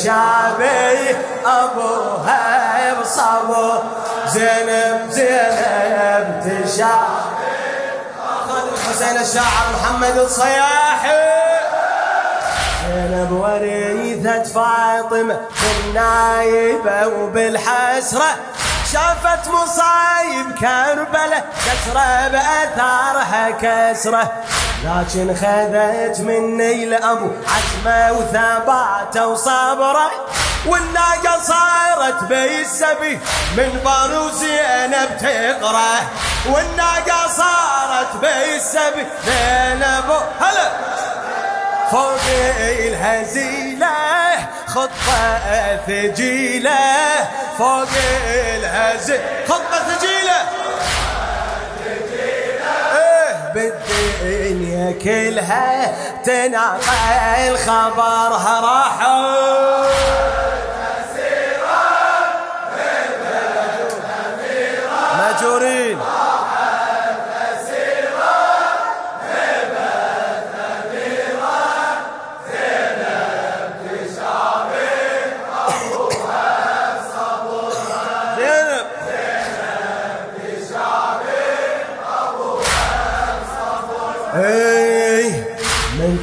تشابه ابوها بصبر زينب زينب تشابه خالد الحسين الشاعر محمد الصياحي. زينب وريثة فاطمة بالنايبة وبالحسرة. شافت مصايب كربلة كسرة بأثارها كسرة. لكن خذت مني الأبو عزمة وثباته وصبره والناقة صارت بالسبي من بر وزينب تقرأ والناقة صارت بالسبي زينب هلا. فوق الهزيلة خطة ثجيلة. فوق الهزيلة خطة ثجيلة. إيه بالدنيا كلها تنقل خبرها راحوا.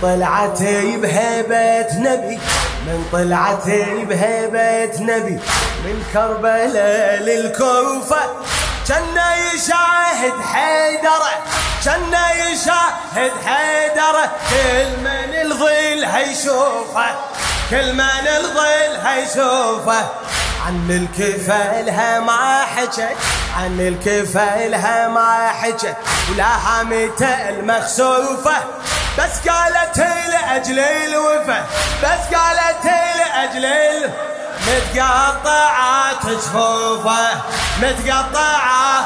طلعتي بهيبة نبي من طلعتي بهيبة نبي من كربلاء للكوفة. كنا يشاهد حيدرة كنا يشاهد حيدرة. كل من الظل هيشوفه كل من الظل هيشوفه. عن الكفالها ما حكت عن الكفالها ما حكت ولا هامته المخسوفة بس قالت لأجل الوفا بس قالت لأجل ال- متقطعة جفوفه متقطعة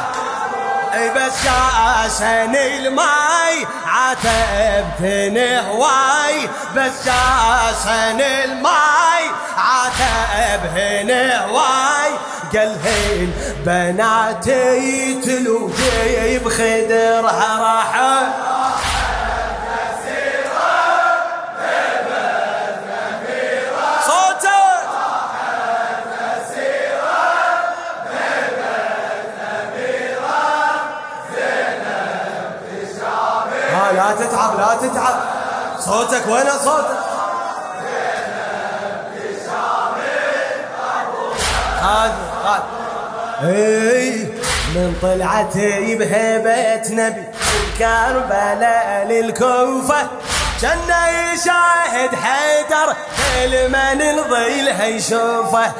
بس جاسن الماي عاتبتني هواي. بس جاسن الماي عاتبهن هواي. قال هين بناتي تلو جيب خدرها راحة. صوتك وين صوتك. هذا هذا. إي من طلعتي بهيبة نبي. كربلاء للكوفة. كنا يشاهد حيدر. كل من الظيل هيشوفه.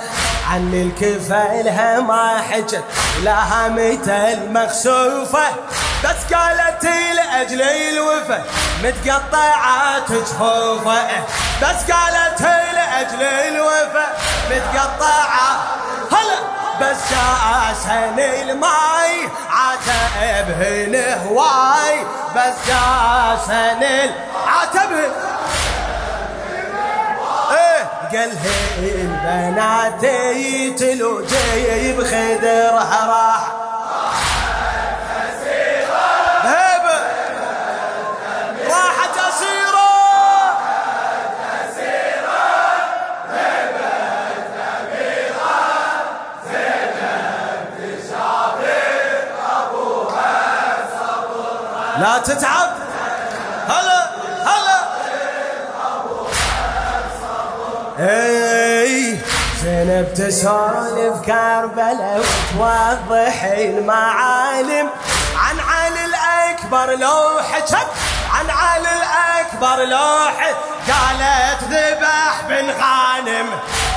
عن الكفالها ما حجت لا همته المخسوفة. بس قالت لأجل الوفا متقطعات جفوفه بس قالت لأجل الوفا متقطعة. هلا بس جاسن الماي عاتبهن هواي. بس جاسن ال- عاتبهن إيه قال هين بناتي تلو جيب خدرها راح تتعب؟ هلا هلا. أي زينب تسولف كربلاء وتوضح المعالم عن علي الأكبر لو حكت عن علي الأكبر لو قالت ذبح بن غانم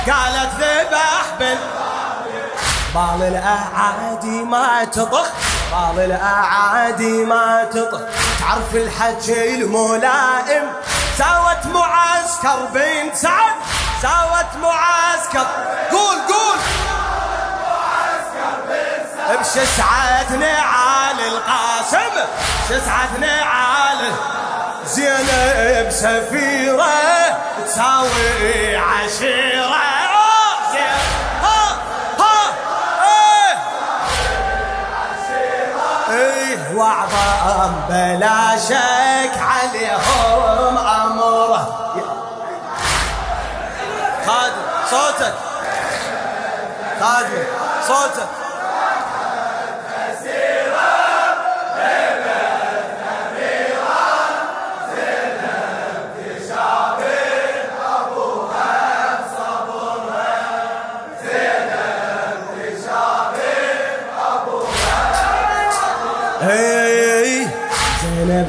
قالت ذبح بن بال الأعادي ما تطخ بال الاعادي ما تطخ تعرف الحكي الملائم. ساوت معسكر بنت سعد. ساوت معسكر. قول قول. بشسعة نعال القاسم. شسعة نعال زينب سفيرة. تساوي عشيرة. بلا شك عليهم امره خادم صوتك. خادم صوتك.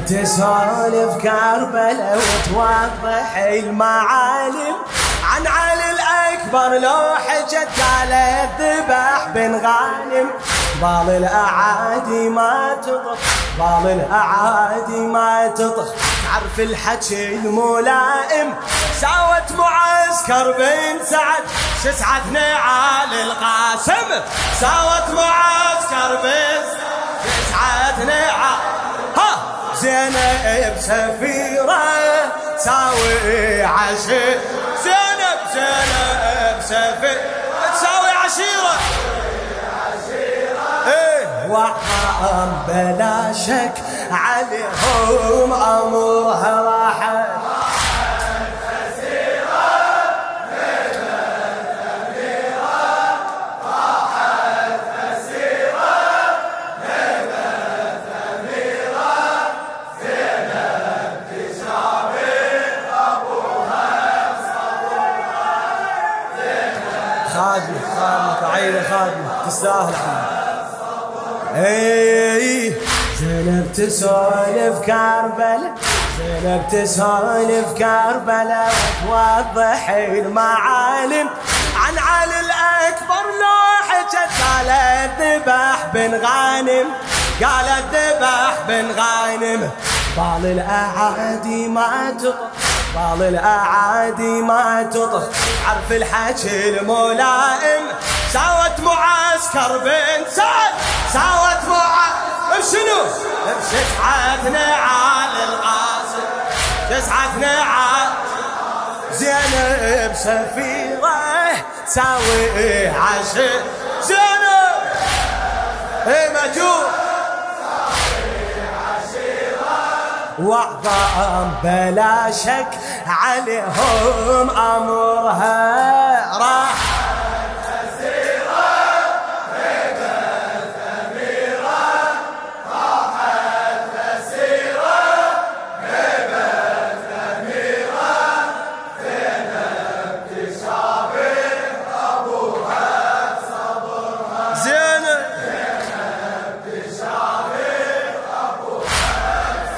تسولف كربلاء وتوضح المعالم. عن علي الأكبر لو حجت قالت ذبح بن غانم. بال الأعادي ما تطخ بال الأعادي ما تطخ تعرف الحكي الملائم؟ ساوت معسكر بن سعد. شسعة نعال القاسم. ساوت معسكر بن شسعة نعال زينب سفيرة تساوي عشيرة. زينب زينب سفيرة تساوي عشيرة. إيه وعام بلا شك عليهم أمرها راحت. تستاهل إي زينب تسولف كربلاء زينب تسولف كربلاء وتوضح المعالم. عن علي الأكبر لو حجت قالت ذبح بن غانم قالت ذبح بن غانم. بال الأعادي ما تطق بال الأعادي ما تطخ عرف الحكي الملائم. ساوت معسكر بن سعد ساوت معسكر بشنو؟ بشسعة نعال القاسم. تسعة نعال زينب سفيرة. ساوي عشر. زينب! إيه مجور وعظام بلا شك عليهم أمرها.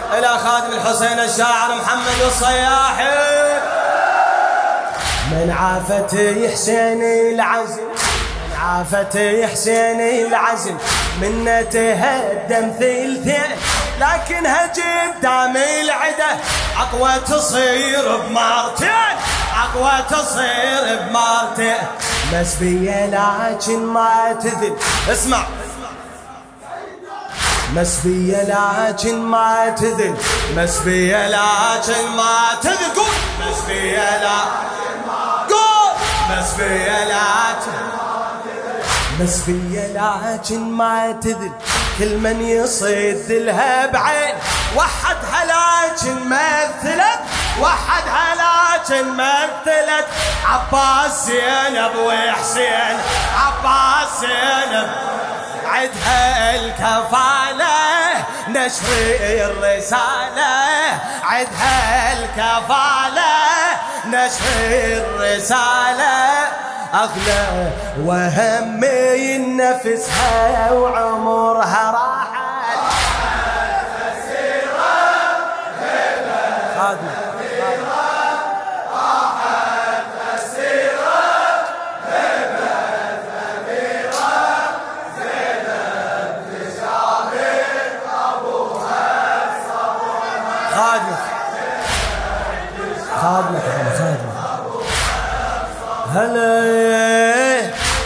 خادم الحسين الشاعر محمد الصياحي. من عافة حسين العزم من عافة حسين العزم من تهدم ثلثين لكنها قدام العده اقوى تصير بمرتين اقوى تصير بمرتين مسبية لكن ما تذل. اسمع. مسبية لكن ما تذل مسبية لكن ما تذل. قول! مسبية لكن ما قول! مسبية لكن ما تذل. كل من يصيد لها بعين. وحدها لكن مثلت وحدها لكن مثلت عباس زينب وحسين عباس زينب. عدها الكفالة نشر الرسالة. عدها الكفالة نشر الرسالة. أغلى وهمي نفسها وعمرها راحت خادمك. خادمك هلا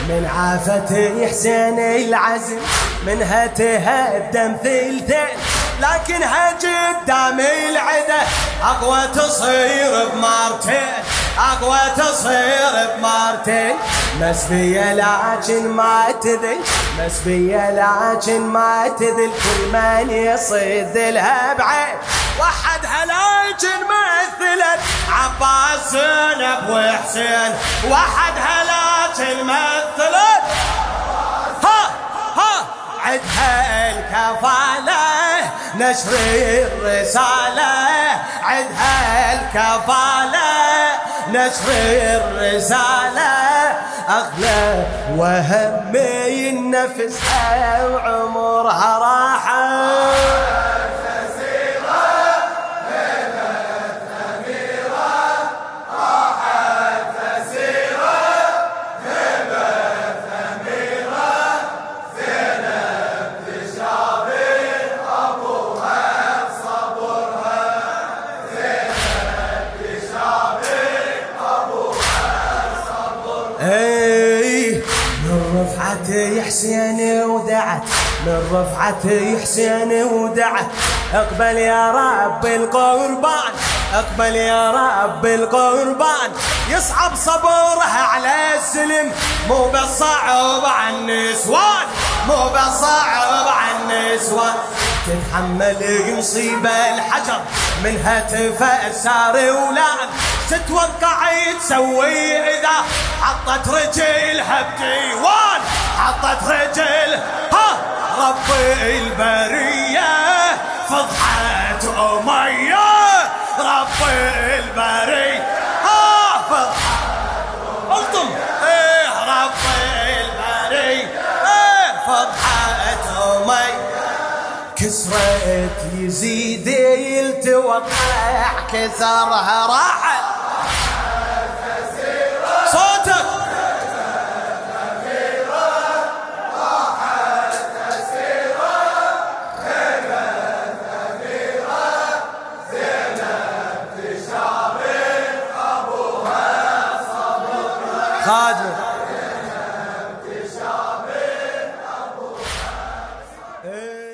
من عافة حسين العزم منها تهدم ثلثين لكنها قدام العدة أقوى تصير بمارتين أقوى تصير بمارتين. مسبية لكن ما تذل مسبية لكن ما تذل. كل من يصيد لها بعين. وحد هلاج مثلت عباس زينب وحسين وحد هلاج مثلت. ها ها. عدها الكفالة نشر الرسالة. عدها الكفالة نشر الرسالة. أغلى وهمي النفس وعمرها راحت. من رفعتي حسين ودعت أقبل يا رب القربان أقبل يا رب القربان. يصعب صبرها على السلم مو بالصعب عن النسوان مو بالصعب عن النسوان تتحمل مصيبة الحجر منها تفسر ولان تتوقع تسوي إذا حطت رجلها بديوان حطت رجل ها! رب البرية فضحت أمية. رب البرية. ها فضحت ألطم. إيه رب البرية. إيه فضحت أمية. كسرت يزيد يلتوقع كسرها راحت